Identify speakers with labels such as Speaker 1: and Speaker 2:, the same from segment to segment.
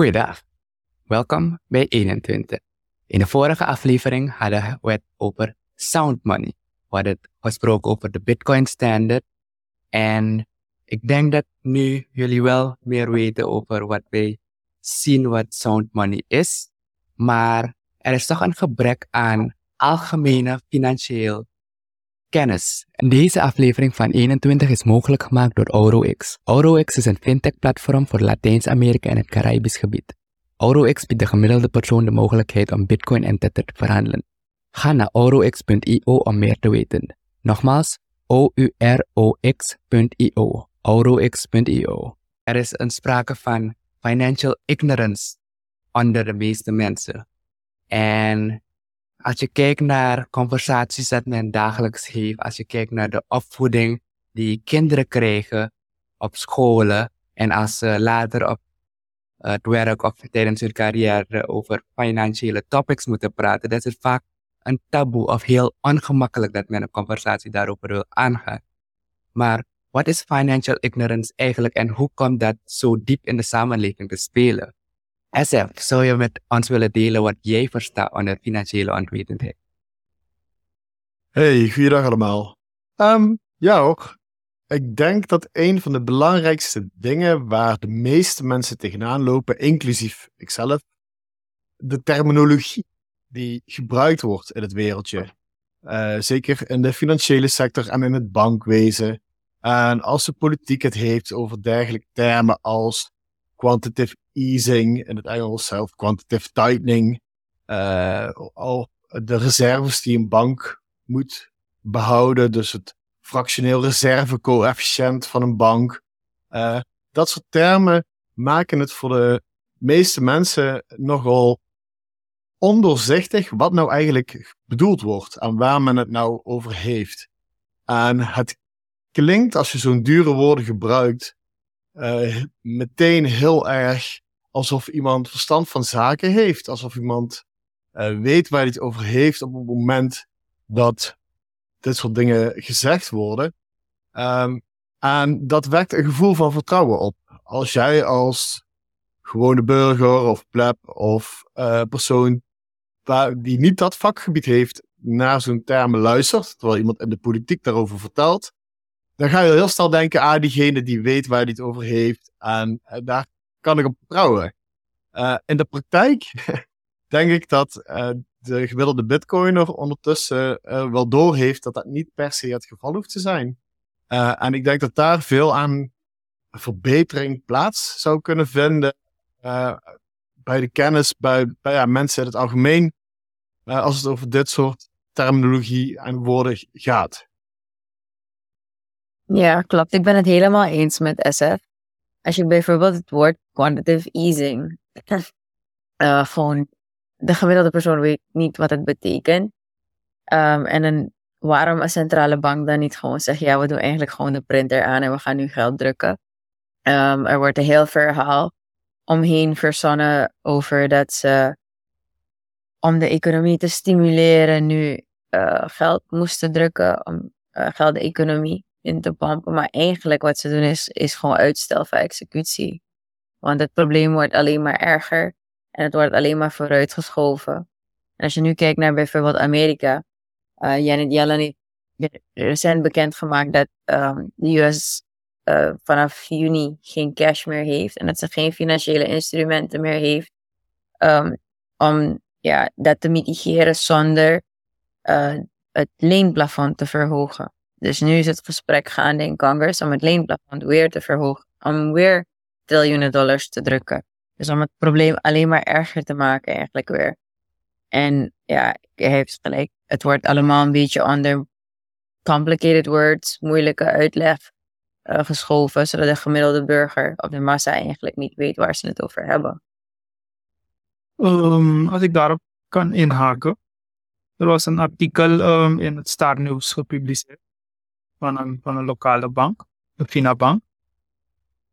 Speaker 1: Goeiedag. Welkom bij 21. In de vorige aflevering hadden we het over sound money. We hadden het gesproken over de Bitcoin standard. En ik denk dat nu jullie wel meer weten over wat wij zien wat sound money is. Maar er is toch een gebrek aan algemene financieel kennis. Deze aflevering van 21 is mogelijk gemaakt door AuroX. AuroX is een fintech-platform voor Latijns-Amerika en het Caribisch gebied. AuroX biedt de gemiddelde persoon de mogelijkheid om Bitcoin en Tether te verhandelen. Ga naar aurox.io om meer te weten. Nogmaals, o-u-r-o-x.io. aurox.io. Er is een sprake van financial ignorance onder de meeste mensen. En als je kijkt naar conversaties dat men dagelijks heeft, als je kijkt naar de opvoeding die kinderen krijgen op scholen en als ze later op het werk of tijdens hun carrière over financiële topics moeten praten, dat is vaak een taboe of heel ongemakkelijk dat men een conversatie daarover wil aangaan. Maar wat is financial ignorance eigenlijk en hoe komt dat zo diep in de samenleving te spelen? SF, zou je met ons willen delen wat jij verstaat onder financiële onwetendheid?
Speaker 2: Hey, goeiedag allemaal. Um, ja hoor, ik denk dat een van de belangrijkste dingen waar de meeste mensen tegenaan lopen, inclusief ikzelf, de terminologie die gebruikt wordt in het wereldje. Uh, zeker in de financiële sector en in het bankwezen. En als de politiek het heeft over dergelijke termen als quantitative easing, in het Engels zelf quantitative tightening, uh, al de reserves die een bank moet behouden, dus het fractioneel reservecoëfficiënt van een bank. Uh, dat soort termen maken het voor de meeste mensen nogal ondoorzichtig wat nou eigenlijk bedoeld wordt en waar men het nou over heeft. En het klinkt, als je zo'n dure woorden gebruikt, uh, meteen heel erg alsof iemand verstand van zaken heeft. Alsof iemand uh, weet waar hij het over heeft op het moment dat dit soort dingen gezegd worden. Um, en dat wekt een gevoel van vertrouwen op. Als jij als gewone burger of pleb of uh, persoon die niet dat vakgebied heeft naar zo'n termen luistert, terwijl iemand in de politiek daarover vertelt, dan ga je heel snel denken aan diegene die weet waar hij het over heeft. En uh, daar kan ik op vertrouwen. Uh, in de praktijk denk ik dat uh, de gemiddelde bitcoiner ondertussen wel doorheeft dat dat niet per se het geval hoeft te zijn. en ik denk dat daar veel aan verbetering plaats zou kunnen vinden bij de kennis, bij, bij ja, mensen in het algemeen, als het over dit soort terminologie en woorden gaat.
Speaker 3: Ja, klopt. Ik ben het helemaal eens met SF. Als je bijvoorbeeld het woord quantitative easing, uh, de gemiddelde persoon weet niet wat het betekent. Um, en waarom een centrale bank dan niet gewoon zegt, ja, we doen eigenlijk gewoon de printer aan en we gaan nu geld drukken. Um, er wordt een heel verhaal omheen verzonnen over dat ze om de economie te stimuleren nu uh, geld moesten drukken, om uh, geld de economie in te pompen. Maar eigenlijk wat ze doen is, is gewoon uitstel van executie. Want het probleem wordt alleen maar erger en het wordt alleen maar vooruitgeschoven. En als je nu kijkt naar bijvoorbeeld Amerika, uh, Janet Yellen heeft recent bekendgemaakt dat um, de US uh, vanaf juni geen cash meer heeft en dat ze geen financiële instrumenten meer heeft um, om ja, dat te mitigeren zonder uh, het leenplafond te verhogen. Dus nu is het gesprek gaande in Congress om het leenplafond weer te verhogen. Om weer triljoenen dollars te drukken. Dus om het probleem alleen maar erger te maken eigenlijk weer. En ja, je heeft gelijk. Het wordt allemaal een beetje onder complicated words, moeilijke uitleg uh, geschoven. Zodat de gemiddelde burger of de massa eigenlijk niet weet waar ze het over hebben.
Speaker 4: Um, als ik daarop kan inhaken. Er was een artikel um, in het Star News gepubliceerd van een, van een lokale bank, de Finabank.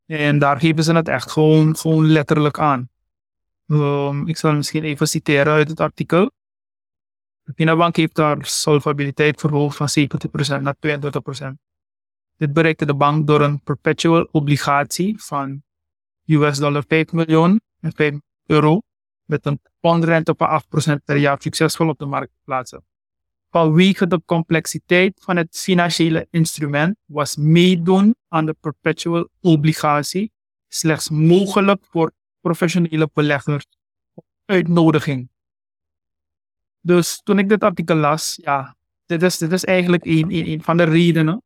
Speaker 4: En daar geven ze het echt gewoon, gewoon letterlijk aan. Um, ik zal misschien even citeren uit het artikel. De Finabank heeft haar solvabiliteit verhoogd van 70% naar 22%. Dit bereikte de bank door een perpetual obligatie van US dollar 5 miljoen en 5 euro met een pondrente van 8% per jaar succesvol op de markt plaatsen. Vanwege de complexiteit van het financiële instrument was meedoen aan de perpetual obligatie slechts mogelijk voor professionele beleggers op uitnodiging. Dus toen ik dit artikel las, ja, dit is, dit is eigenlijk een, een, van de redenen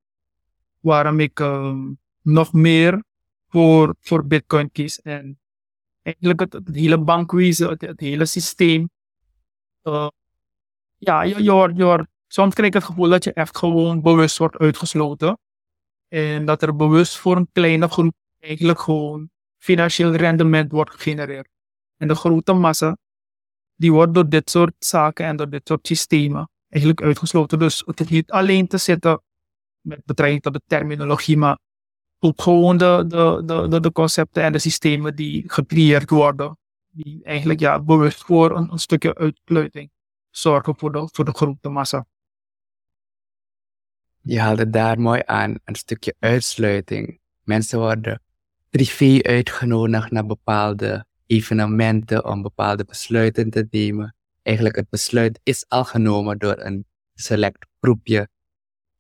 Speaker 4: waarom ik um, nog meer voor, voor Bitcoin kies. En eigenlijk het, hele bankwezen, het, hele systeem. Uh, ja, je, je, je soms krijg ik het gevoel dat je echt gewoon bewust wordt uitgesloten. En dat er bewust voor een kleine groep eigenlijk gewoon financieel rendement wordt gegenereerd. En de grote massa, die wordt door dit soort zaken en door dit soort systemen eigenlijk uitgesloten. Dus het niet alleen te zitten met betrekking tot de terminologie, maar ook gewoon de, de, de, de, concepten en de systemen die gecreëerd worden, die eigenlijk ja, bewust voor een, een stukje uitsluiting zorgen voor de, voor de grote massa.
Speaker 1: Je haalde daar mooi aan, een stukje uitsluiting. Mensen worden privé uitgenodigd naar bepaalde evenementen om bepaalde besluiten te nemen. Eigenlijk het besluit is al genomen door een select groepje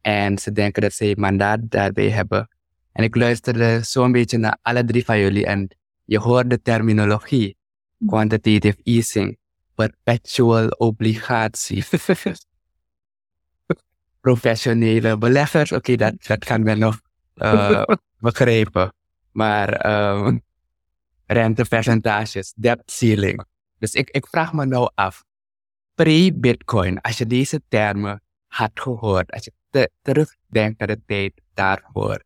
Speaker 1: en ze denken dat ze mandaat daarbij hebben. En ik luisterde zo'n beetje naar alle drie van jullie en je hoort de terminologie. Quantitative easing, perpetual obligatie. Professionele beleggers, oké, dat, dat kan men nog uh, begrijpen. Maar um, rentepercentages, debt ceiling. Dus ik, ik vraag me nou af, pre-Bitcoin, als je deze termen had gehoord, als je te, terugdenkt naar de tijd daarvoor,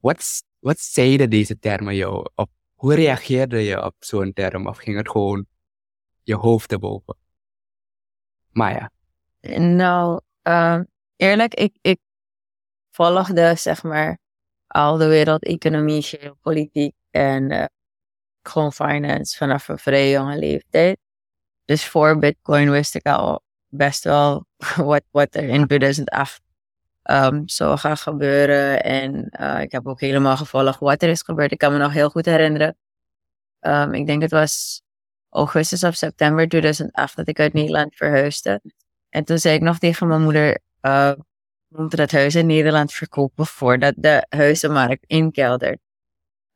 Speaker 1: wat, wat zeiden deze termen jou? Of hoe reageerde je op zo'n term? Of ging het gewoon je hoofd erboven? Maya?
Speaker 3: Nou, uh, eerlijk, ik, ik volgde zeg maar al de wereldeconomie, geopolitiek en uh, gewoon finance vanaf een vrij jonge leeftijd. Dus voor Bitcoin wist ik al best wel wat, wat er in 2008 um, zou gaan gebeuren. En uh, ik heb ook helemaal gevolgd wat er is gebeurd. Ik kan me nog heel goed herinneren. Um, ik denk het was augustus of september 2008 dat ik uit Nederland verhuisde. En toen zei ik nog tegen mijn moeder, uh, we moeten dat huis in Nederland verkopen voordat de huizenmarkt inkeldert.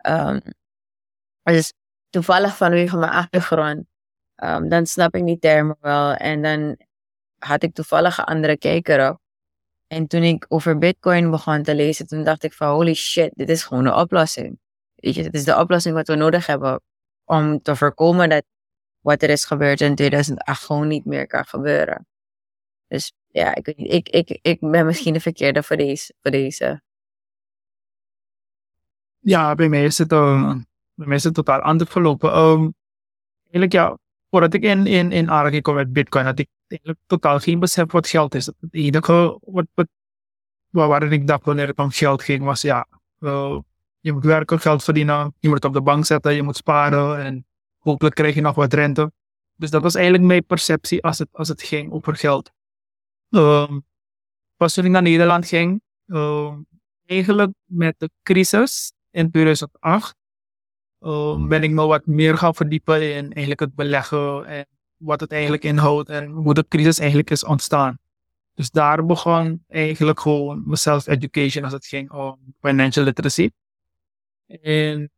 Speaker 3: Um, dus toevallig vanwege mijn achtergrond, um, dan snap ik die termen wel. En dan had ik toevallig een andere kijker op. En toen ik over Bitcoin begon te lezen, toen dacht ik van holy shit, dit is gewoon een oplossing. Weet je, dit is de oplossing wat we nodig hebben om te voorkomen dat wat er is gebeurd in 2008 gewoon niet meer kan gebeuren. Dus ja, ik, ik, ik, ik ben misschien de verkeerde voor deze. Voor deze.
Speaker 4: Ja, bij mij is het, uh, bij is het totaal anders verlopen. Um, eigenlijk ja, voordat ik in, in, in aanraking kwam met Bitcoin, had ik eigenlijk totaal geen besef wat geld is. Het enige wat, wat, waarin ik dacht wanneer het om geld ging, was ja, je moet werken, geld verdienen, je moet het op de bank zetten, je moet sparen en hopelijk krijg je nog wat rente. Dus dat was eigenlijk mijn perceptie als het, als het ging over geld. Uh, pas toen ik naar Nederland ging, uh, eigenlijk met de crisis in 2008, uh, ben ik me wat meer gaan verdiepen in eigenlijk het beleggen en wat het eigenlijk inhoudt en hoe de crisis eigenlijk is ontstaan. Dus daar begon eigenlijk gewoon mijn self-education als het ging om financial literacy. En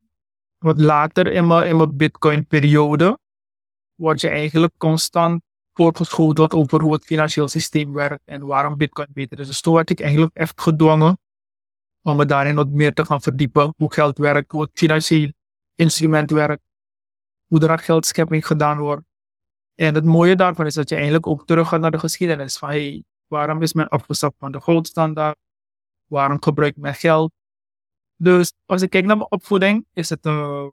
Speaker 4: wat later in mijn, in mijn Bitcoin-periode word je eigenlijk constant voorgeschoteld over hoe het financieel systeem werkt en waarom Bitcoin beter is. Dus toen werd ik eigenlijk echt gedwongen om me daarin wat meer te gaan verdiepen. Hoe geld werkt, hoe het financieel instrument werkt, hoe er geldschepping gedaan wordt. En het mooie daarvan is dat je eigenlijk ook terug gaat naar de geschiedenis. Van hey, waarom is men afgestapt van de goldstandaard? Waarom gebruik ik mijn geld? Dus als ik kijk naar mijn opvoeding, is het, uh,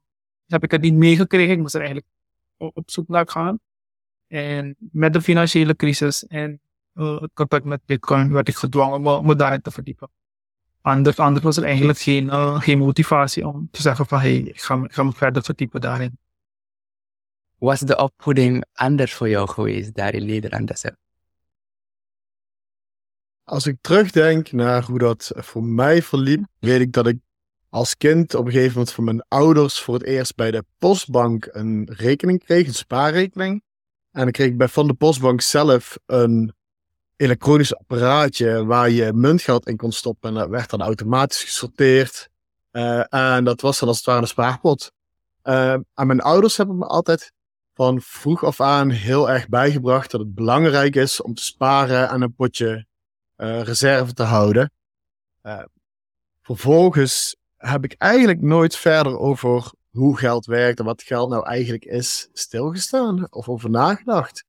Speaker 4: heb ik het niet meegekregen. Ik moest er eigenlijk op zoek naar gaan. En met de financiële crisis en uh, het contact met Bitcoin werd ik gedwongen me, me daarin te verdiepen. Anders, anders was er eigenlijk geen, uh, geen motivatie om te zeggen van hey, ik ga, ik ga me verder verdiepen daarin.
Speaker 1: Was de opvoeding anders voor jou geweest daar in Nederland?
Speaker 2: Als ik terugdenk naar hoe dat voor mij verliep, weet ik dat ik als kind op een gegeven moment van mijn ouders voor het eerst bij de postbank een rekening kreeg, een spaarrekening. En dan kreeg ik bij van de postbank zelf een elektronisch apparaatje waar je muntgeld in kon stoppen. En dat werd dan automatisch gesorteerd. Uh, en dat was dan als het ware een spaarpot. Uh, en mijn ouders hebben me altijd van vroeg af aan heel erg bijgebracht dat het belangrijk is om te sparen en een potje uh, reserve te houden. vervolgens heb ik eigenlijk nooit verder over hoe geld werkt en wat geld nou eigenlijk is stilgestaan of over nagedacht.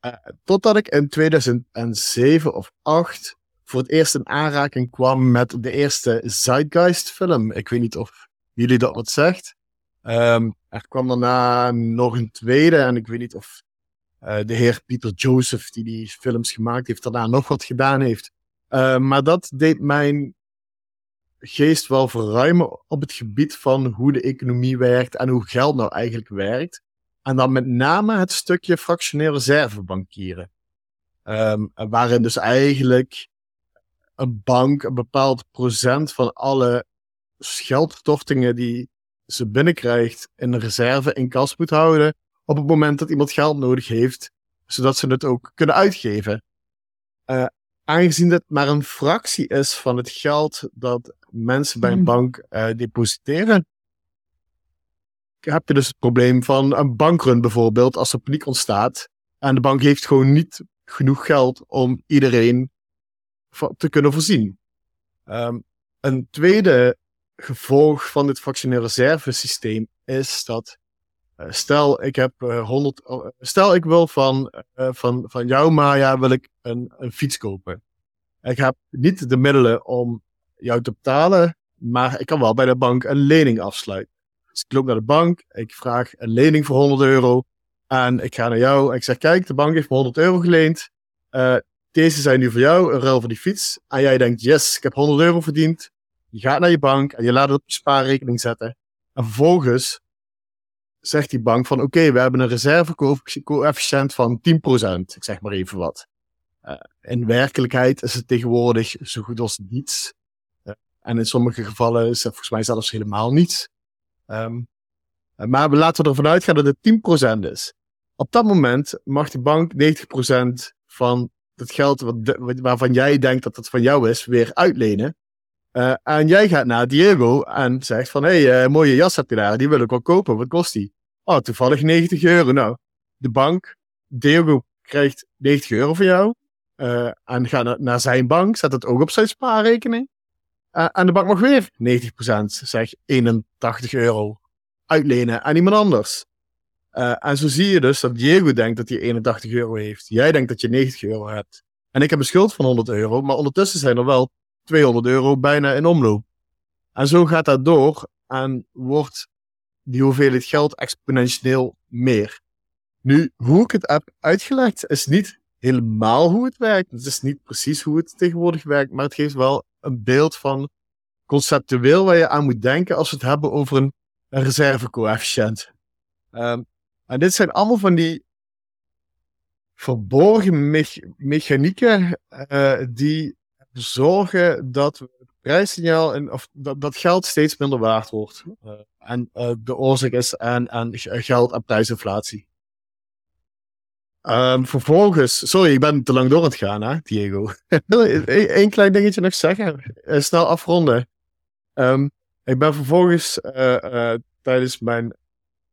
Speaker 2: Uh, totdat ik in 2007 of 2008 voor het eerst in aanraking kwam met de eerste Zeitgeist film. Ik weet niet of jullie dat wat zegt. Um, er kwam daarna nog een tweede en ik weet niet of uh, de heer Peter Joseph, die die films gemaakt heeft, daarna nog wat gedaan heeft. Uh, maar dat deed mijn geest wel verruimen op het gebied van hoe de economie werkt en hoe geld nou eigenlijk werkt. En dan met name het stukje fractioneel reservebankieren. Um, waarin dus eigenlijk een bank een bepaald procent van alle geldstortingen die ze binnenkrijgt in een reserve in kas moet houden op het moment dat iemand geld nodig heeft, zodat ze het ook kunnen uitgeven. Uh, aangezien dit maar een fractie is van het geld dat mensen bij een hmm. bank uh, depositeren, heb je dus het probleem van een bankrun bijvoorbeeld, als er paniek ontstaat en de bank heeft gewoon niet genoeg geld om iedereen te kunnen voorzien. Um, een tweede gevolg van dit fractioneel reservesysteem is dat stel ik heb uh, 100 uh, stel ik wil van, van, van jou Maya wil ik een, een fiets kopen. Ik heb niet de middelen om jou te betalen, maar ik kan wel bij de bank een lening afsluiten. Dus ik loop naar de bank, ik vraag een lening voor 100 euro en ik ga naar jou en ik zeg kijk, de bank heeft me 100 euro geleend. Deze zijn nu voor jou, een ruil voor die fiets. En jij denkt, yes, ik heb 100 euro verdiend. Je gaat naar je bank en je laat het op je spaarrekening zetten. En vervolgens zegt die bank van, oké, we hebben een reservecoëfficiënt van 10%. Ik zeg maar even wat. Uh, in werkelijkheid is het tegenwoordig zo goed als niets. Uh, en in sommige gevallen is het volgens mij zelfs helemaal niets. Um, maar we laten we ervan uitgaan dat het 10% is. Op dat moment mag de bank 90% van het geld wat waarvan jij denkt dat het van jou is, weer uitlenen. Uh, en jij gaat naar Diego en zegt van, hé, hey, uh, mooie jas heb je daar, die wil ik wel kopen, wat kost die? Oh, toevallig 90 euro. Nou, de bank, Diego krijgt 90 euro van jou. Uh, en gaat naar, naar, zijn bank, zet het ook op zijn spaarrekening. en de bank mag weer 90%, zeg 81 euro, uitlenen aan iemand anders. En zo zie je dus dat Diego denkt dat hij 81 euro heeft. Jij denkt dat je 90 euro hebt. En ik heb een schuld van 100 euro, maar ondertussen zijn er wel 200 euro bijna in omloop. En zo gaat dat door en wordt die hoeveelheid geld exponentieel meer. Nu, hoe ik het heb uitgelegd, is niet helemaal hoe het werkt. Het is niet precies hoe het tegenwoordig werkt, maar het geeft wel een beeld van conceptueel waar je aan moet denken als we het hebben over een, reservecoëfficiënt. Um, en dit zijn allemaal van die verborgen me mechanieken uh, die zorgen dat het prijssignaal en, of dat, dat geld steeds minder waard wordt. Uh, en uh, de oorzaak is aan, aan geld- en prijsinflatie. Um, vervolgens, sorry, ik ben te lang door aan het gaan, hè, Diego. Eén klein dingetje nog zeggen. snel afronden. Um, ik ben vervolgens tijdens mijn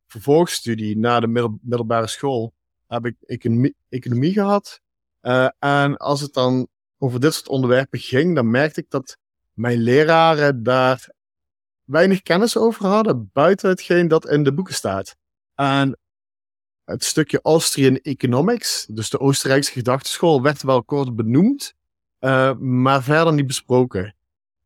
Speaker 2: vervolgstudie na de middelbare school heb ik economie, economie gehad. En als het dan over dit soort onderwerpen ging, dan merkte ik dat mijn leraren daar weinig kennis over hadden, buiten hetgeen dat in de boeken staat. En het stukje Austrian Economics, dus de Oostenrijkse gedachteschool, werd wel kort benoemd, uh, maar verder niet besproken.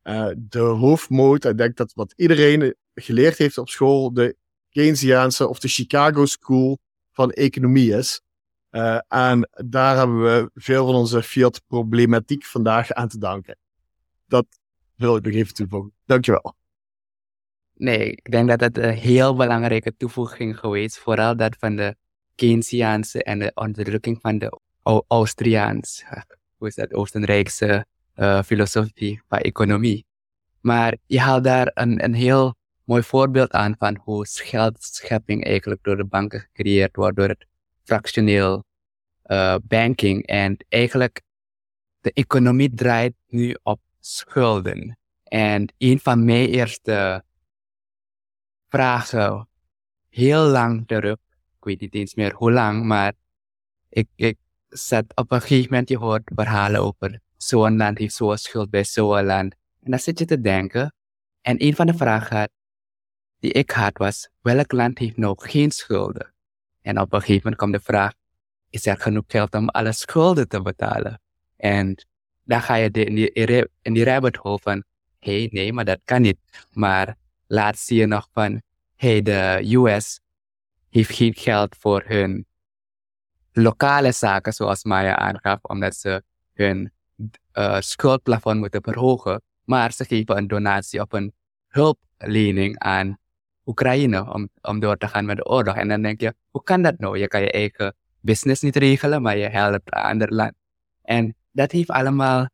Speaker 2: Uh, de hoofdmoot, ik denk dat wat iedereen geleerd heeft op school, de Keynesiaanse of de Chicago School van economie is. Uh, en daar hebben we veel van onze Fiat-problematiek vandaag aan te danken. Dat wil ik nog even toevoegen. Dankjewel.
Speaker 1: Nee, ik denk dat dat een heel belangrijke toevoeging geweest. Vooral dat van de Keynesiaanse en de onderdrukking van de hoe is dat, Oostenrijkse uh, filosofie van economie. Maar je haalt daar een, een heel mooi voorbeeld aan van hoe geldschepping eigenlijk door de banken gecreëerd wordt, door het fractioneel uh, banking. En eigenlijk de economie draait nu op schulden. En een van mijn eerste vragen, heel lang terug, ik weet niet eens meer hoe lang, maar ik, ik zat op een gegeven moment, je hoort verhalen over zo'n land heeft zo'n schuld bij zo'n land. En dan zit je te denken. En een van de vragen die ik had was, welk land heeft nou geen schulden? En op een gegeven moment kwam de vraag, is er genoeg geld om alle schulden te betalen? En dan ga je in die, in die rabbit hole van, hé, hey, nee, maar dat kan niet. Maar laat zie je nog van, hey, de US heeft geen geld voor hun lokale zaken, zoals Maya aangaf, omdat ze hun uh, schuldplafond moeten verhogen. Maar ze geven een donatie of een hulplening aan Oekraïne om, om door te gaan met de oorlog. En dan denk je, hoe kan dat nou? Je kan je eigen business niet regelen, maar je helpt een ander land. En dat heeft allemaal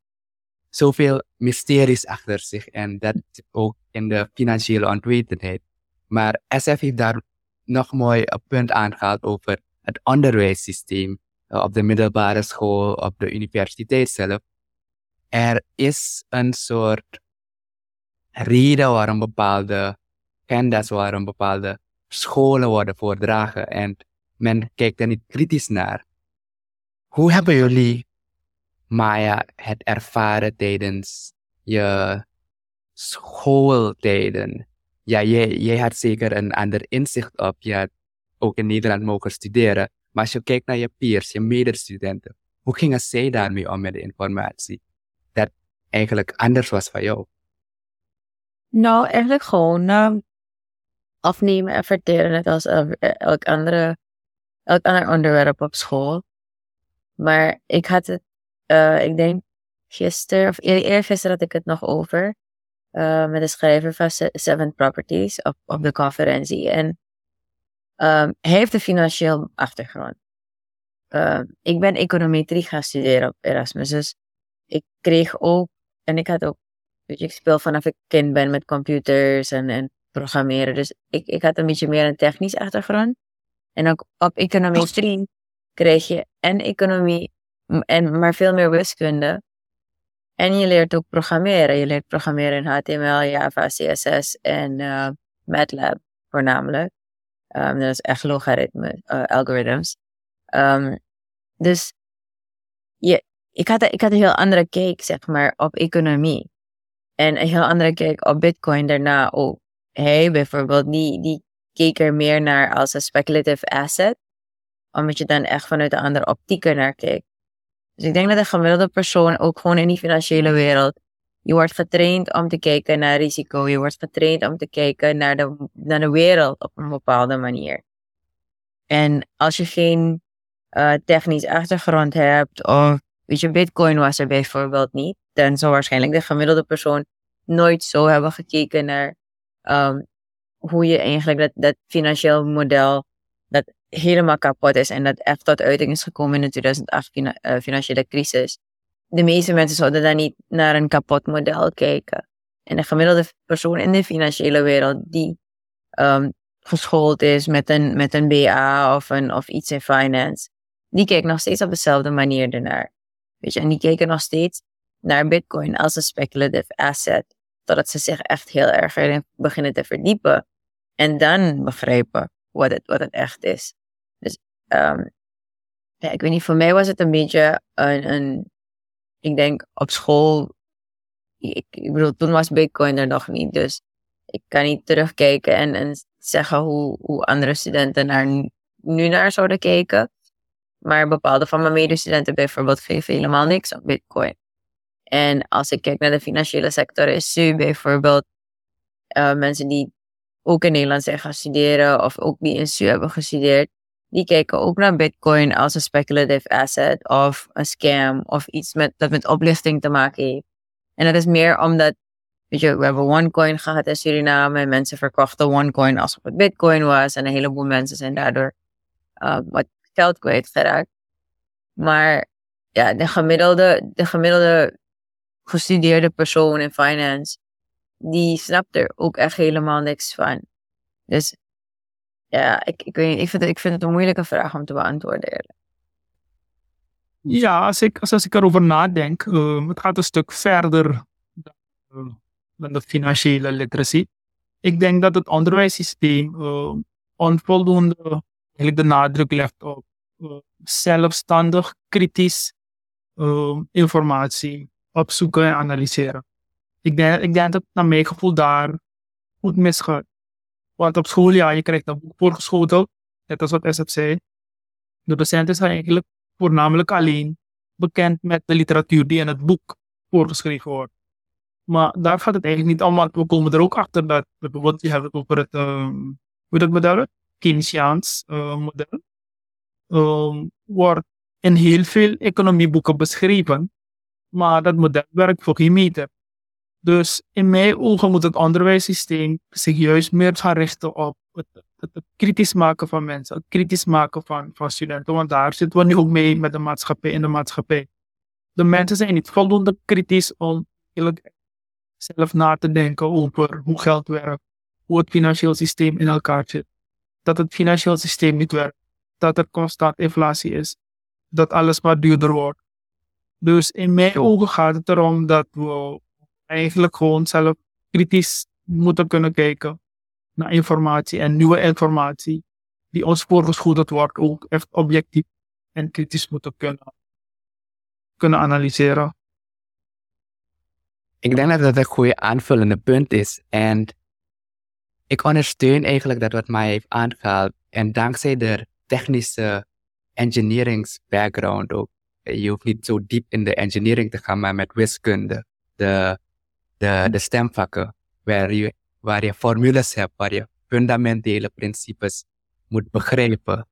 Speaker 1: zoveel mysteries achter zich. En dat ook in de financiële onwetendheid. Maar SF heeft daar nog mooi een punt aangehaald over het onderwijssysteem eh, op de middelbare school, op de universiteit zelf. Er is een soort reden waarom bepaalde agenda's, waarom bepaalde scholen worden voordragen en men kijkt er niet kritisch naar. Hoe hebben jullie, Maya, het ervaren tijdens je schooltijden? Ja, jij, jij had zeker een ander inzicht op. Je had ook in Nederland mogen studeren. Maar als je kijkt naar je peers, je medestudenten, hoe gingen zij daarmee om met de informatie? Dat eigenlijk anders was van jou.
Speaker 3: Nou, eigenlijk gewoon uh, afnemen en verteren, net als elk, andere, elk ander onderwerp op school. Maar ik had het, uh, ik denk gisteren, of eergisteren had ik het nog over. Uh, met de schrijver van Seven Properties op, op de conferentie. En um, hij heeft een financieel achtergrond. Uh, ik ben econometrie gaan studeren op Erasmus. Dus ik kreeg ook, en ik had ook, weet je, ik speel vanaf ik kind ben met computers en, en programmeren. Dus ik, ik had een beetje meer een technisch achtergrond. En ook op econometrie kreeg je en economie, en, maar veel meer wiskunde. En je leert ook programmeren. Je leert programmeren in HTML, Java, CSS en uh, MATLAB voornamelijk. Um, dat is echt logaritme, uh, algorithms. Um, dus je, ik, had, ik had een heel andere kijk, zeg maar, op economie. En een heel andere kijk op Bitcoin daarna ook. Hij bijvoorbeeld, die, die keek er meer naar als een speculative asset. Omdat je dan echt vanuit een andere optiek er naar kijkt. Dus ik denk dat de gemiddelde persoon, ook gewoon in die financiële wereld, je wordt getraind om te kijken naar risico. Je wordt getraind om te kijken naar de, naar de wereld op een bepaalde manier. En als je geen uh, technisch achtergrond hebt, of weet je, Bitcoin was er bijvoorbeeld niet, dan zou waarschijnlijk de gemiddelde persoon nooit zo hebben gekeken naar um, hoe je eigenlijk dat, dat financieel model dat helemaal kapot is en dat echt tot uiting is gekomen in de 2008 uh, financiële crisis. De meeste mensen zouden dan niet naar een kapot model kijken. En de gemiddelde persoon in de financiële wereld die um, geschoold is met een, met een BA of, een, of iets in finance, die kijkt nog steeds op dezelfde manier ernaar. Weet je, en die kijken nog steeds naar Bitcoin als een speculative asset. Totdat ze zich echt heel erg erin beginnen te verdiepen. En dan begrijpen wat het, wat het echt is. Dus um, ja, ik weet niet, voor mij was het een beetje een, een ik denk op school, ik, bedoel, toen was Bitcoin er nog niet. Dus ik kan niet terugkijken en, en zeggen hoe, hoe andere studenten naar nu naar zouden kijken. Maar bepaalde van mijn medestudenten bijvoorbeeld geven helemaal niks op Bitcoin. En als ik kijk naar de financiële sector, is nu bijvoorbeeld uh, mensen die ook in Nederland zijn gaan studeren of ook die in SU hebben gestudeerd, die kijken ook naar Bitcoin als een speculative asset of een scam of iets met, dat met oplichting te maken heeft. En dat is meer omdat, weet je, we hebben OneCoin gehad in Suriname en mensen verkochten OneCoin alsof het Bitcoin was en een heleboel mensen zijn daardoor uh, wat geld kwijtgeraakt. Maar ja, de gemiddelde, de gemiddelde gestudeerde persoon in finance die snapt er ook echt helemaal niks van. Dus ja, ik, ik, weet niet, ik, vind het, ik vind het een moeilijke vraag om te beantwoorden.
Speaker 4: Ja, als ik, als, als ik erover nadenk, eh, het gaat een stuk verder dan, eh, de financiële literacy. Ik denk dat het onderwijssysteem eh, onvoldoende eigenlijk de nadruk legt op eh, zelfstandig, kritisch informatie opzoeken en analyseren. Ik denk, ik denk dat naar mijn gevoel daar goed misgaat. Want op school, ja, je krijgt een boek voorgeschoteld, net als wat SF zei. De docent is eigenlijk voornamelijk alleen bekend met de literatuur die in het boek voorgeschreven wordt. Maar daar gaat het eigenlijk niet om, we komen er ook achter dat bijvoorbeeld, je hebt het over het, ehm, hoe dat model, Keynesiaans eh, model, ehm, wordt in heel veel economieboeken beschreven, maar dat model werkt voor geen. Dus in mijn ogen moet het onderwijssysteem zich juist meer gaan richten op het, het, het kritisch maken van mensen, het kritisch maken van, van studenten, want daar zitten we nu ook mee met de maatschappij in de maatschappij. De mensen zijn niet voldoende kritisch om zelf na te denken over hoe geld werkt, hoe het financieel systeem in elkaar zit. Dat het financieel systeem niet werkt, dat er constant inflatie is, dat alles maar duurder wordt. Dus in mijn ogen gaat het erom dat we eigenlijk gewoon zelf kritisch moeten kunnen kijken naar informatie en nieuwe informatie die ons voorgeschoteld wordt, ook echt objectief en kritisch moeten kunnen, kunnen analyseren.
Speaker 1: Ik denk dat dat een goede aanvullende punt is. En ik ondersteun eigenlijk dat wat mij heeft aangehaald. En dankzij de technische engineerings background ook. Je hoeft niet zo diep in de engineering te gaan, maar met wiskunde. De, de, de stemvakken. Waar je, waar je formules hebt, waar je fundamentele principes moet begrijpen.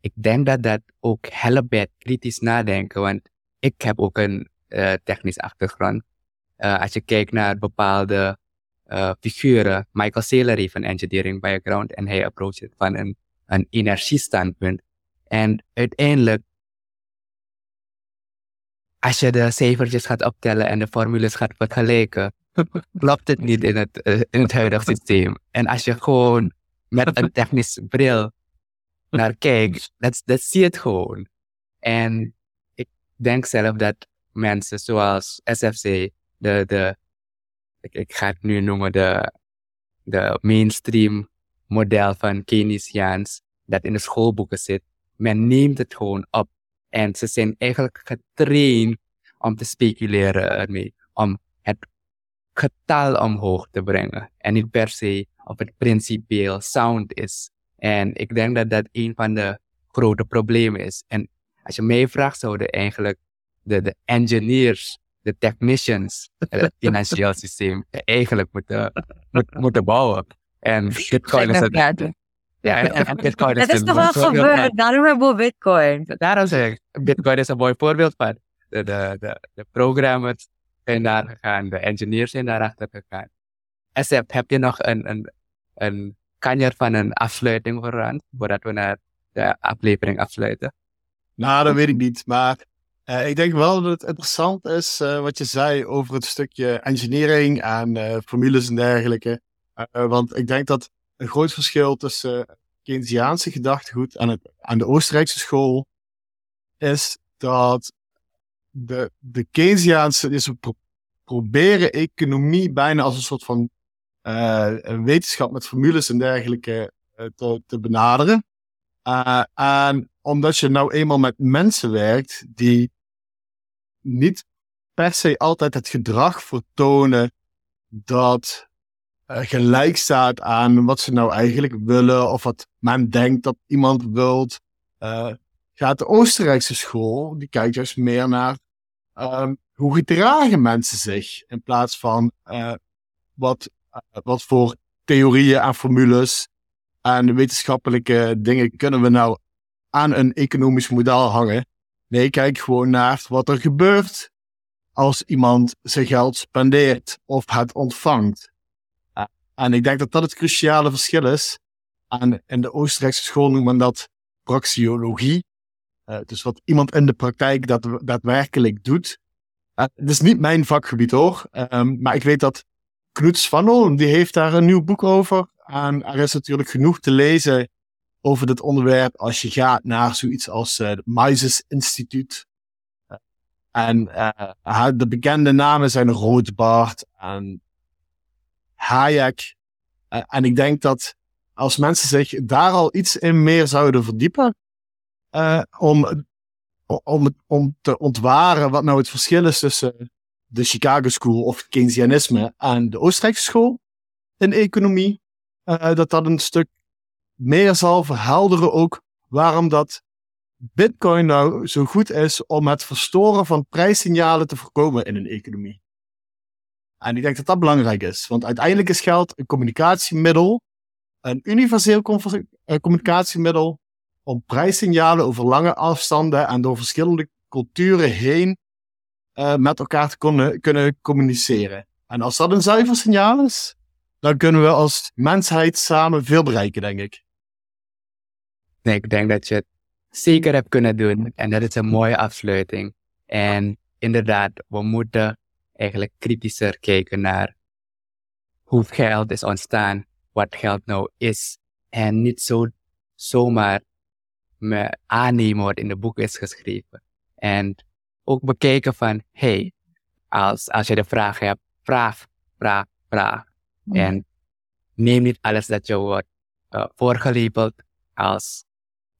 Speaker 1: Ik denk dat dat ook helpt bij kritisch nadenken. Want ik heb ook een uh, technisch achtergrond. Uh, als je kijkt naar bepaalde uh, figuren, Michael Saylor heeft een engineering background en hij approacht het van een, een energiestandpunt. En uiteindelijk, als je de cijfertjes gaat optellen en de formules gaat vergelijken, klopt het niet in het, uh, in het huidige systeem. En als je gewoon met een technisch bril naar kijkt, dat, dat zie je het gewoon. En ik denk zelf dat mensen zoals SFC, de, de ik, ik ga het nu noemen, de, de mainstream model van Keynesiaans, dat in de schoolboeken zit, men neemt het gewoon op. En ze zijn eigenlijk getraind om te speculeren ermee, om het getal omhoog te brengen. En niet per se of het principieel sound is. En ik denk dat dat een van de grote problemen is. En als je mij vraagt, zouden eigenlijk de, de engineers, de technicians, het financieel systeem eigenlijk moeten, moet, moeten bouwen. En Bitcoin is het. Ja, en, en Bitcoin is
Speaker 3: Dat is toch wel gebeurd, daarom hebben we Bitcoin.
Speaker 1: Daarom zeg ik, Bitcoin is een mooi voorbeeld van. De, de, de, de programmers zijn daar gegaan, de engineers zijn daarachter gegaan. SF, heb je nog een, een, een kanjer van een afsluiting voor voordat we naar de aflevering afsluiten?
Speaker 2: Nou, dat weet ik niet, maar uh, ik denk wel dat het interessant is uh, wat je zei over het stukje engineering en uh, formules en dergelijke. want ik denk dat een groot verschil tussen Keynesiaanse gedachtegoed en, het, en de Oostenrijkse school is dat de, de Keynesiaanse, pro proberen economie bijna als een soort van een wetenschap met formules en dergelijke te, te benaderen. en omdat je nou eenmaal met mensen werkt die niet per se altijd het gedrag vertonen dat gelijk staat aan wat ze nou eigenlijk willen of wat men denkt dat iemand wilt. Gaat de Oostenrijkse school, die kijkt juist meer naar uh, hoe gedragen mensen zich in plaats van uh, wat, wat voor theorieën en formules en wetenschappelijke dingen kunnen we nou aan een economisch model hangen. Nee, kijk gewoon naar wat er gebeurt als iemand zijn geld spendeert of het ontvangt. En ik denk dat dat het cruciale verschil is. En in de Oostenrijkse school noemt men dat praxiologie. Uh, dus wat iemand in de praktijk dat, daadwerkelijk doet. Het is niet mijn vakgebied hoor. Um, maar ik weet dat Knut Svanel, die heeft daar een nieuw boek over. En er is natuurlijk genoeg te lezen over dit onderwerp als je gaat naar zoiets als uh, het Mises Instituut. En de bekende namen zijn Rothbard en Hayek. En ik denk dat als mensen zich daar al iets in meer zouden verdiepen, om, om, om te ontwaren wat nou het verschil is tussen de Chicago School of Keynesianisme en de Oostenrijkse school in economie, dat dat een stuk meer zal verhelderen ook waarom dat Bitcoin nou zo goed is om het verstoren van prijssignalen te voorkomen in een economie. En ik denk dat dat belangrijk is, want uiteindelijk is geld een communicatiemiddel, een universeel eh, communicatiemiddel om prijssignalen over lange afstanden en door verschillende culturen heen uh, met elkaar te kunnen, kunnen communiceren. En als dat een zuiver signaal is, dan kunnen we als mensheid samen veel bereiken, denk ik.
Speaker 1: Nee, ik denk dat je het zeker hebt kunnen doen. En dat is een mooie afsluiting. En inderdaad, we moeten eigenlijk kritischer kijken naar hoe geld is ontstaan, wat geld nou is. En niet zo zomaar me aannemen wat in de boek is geschreven. En ook bekijken van, hey, als, als je de vraag hebt, vraag, vraag, vraag. Mm. En neem niet alles dat je wordt uh, voorgelabeld als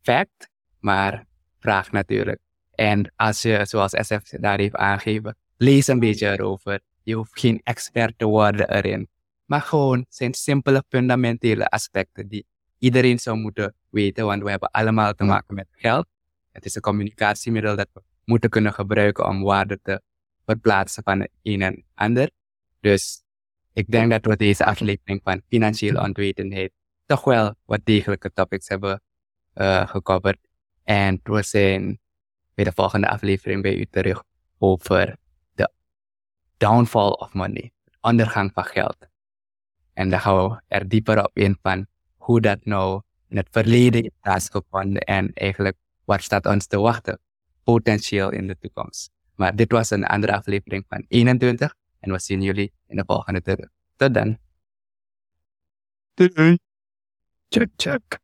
Speaker 1: fact, maar vraag natuurlijk. En als je, zoals SF daar heeft aangegeven, lees een beetje erover. Je hoeft geen expert te worden erin. Maar gewoon zijn simpele fundamentele aspecten die iedereen zou moeten weten, want we hebben allemaal te maken met geld. Het is een communicatiemiddel dat we moeten kunnen gebruiken om waarde te verplaatsen van de een en ander. Dus ik denk dat we deze aflevering van financiële onwetendheid toch wel wat degelijke topics hebben uh, gecoverd. En we zijn bij de volgende aflevering bij u terug over de downfall of money, ondergang van geld. En dan gaan we er dieper op in van hoe dat nou in het verleden is plaatsgevonden en eigenlijk wat staat ons te wachten, potentieel in de toekomst. Maar dit was een andere aflevering van 21 en we zien jullie in de volgende terug. Tot dan.
Speaker 4: Doei. Check, check.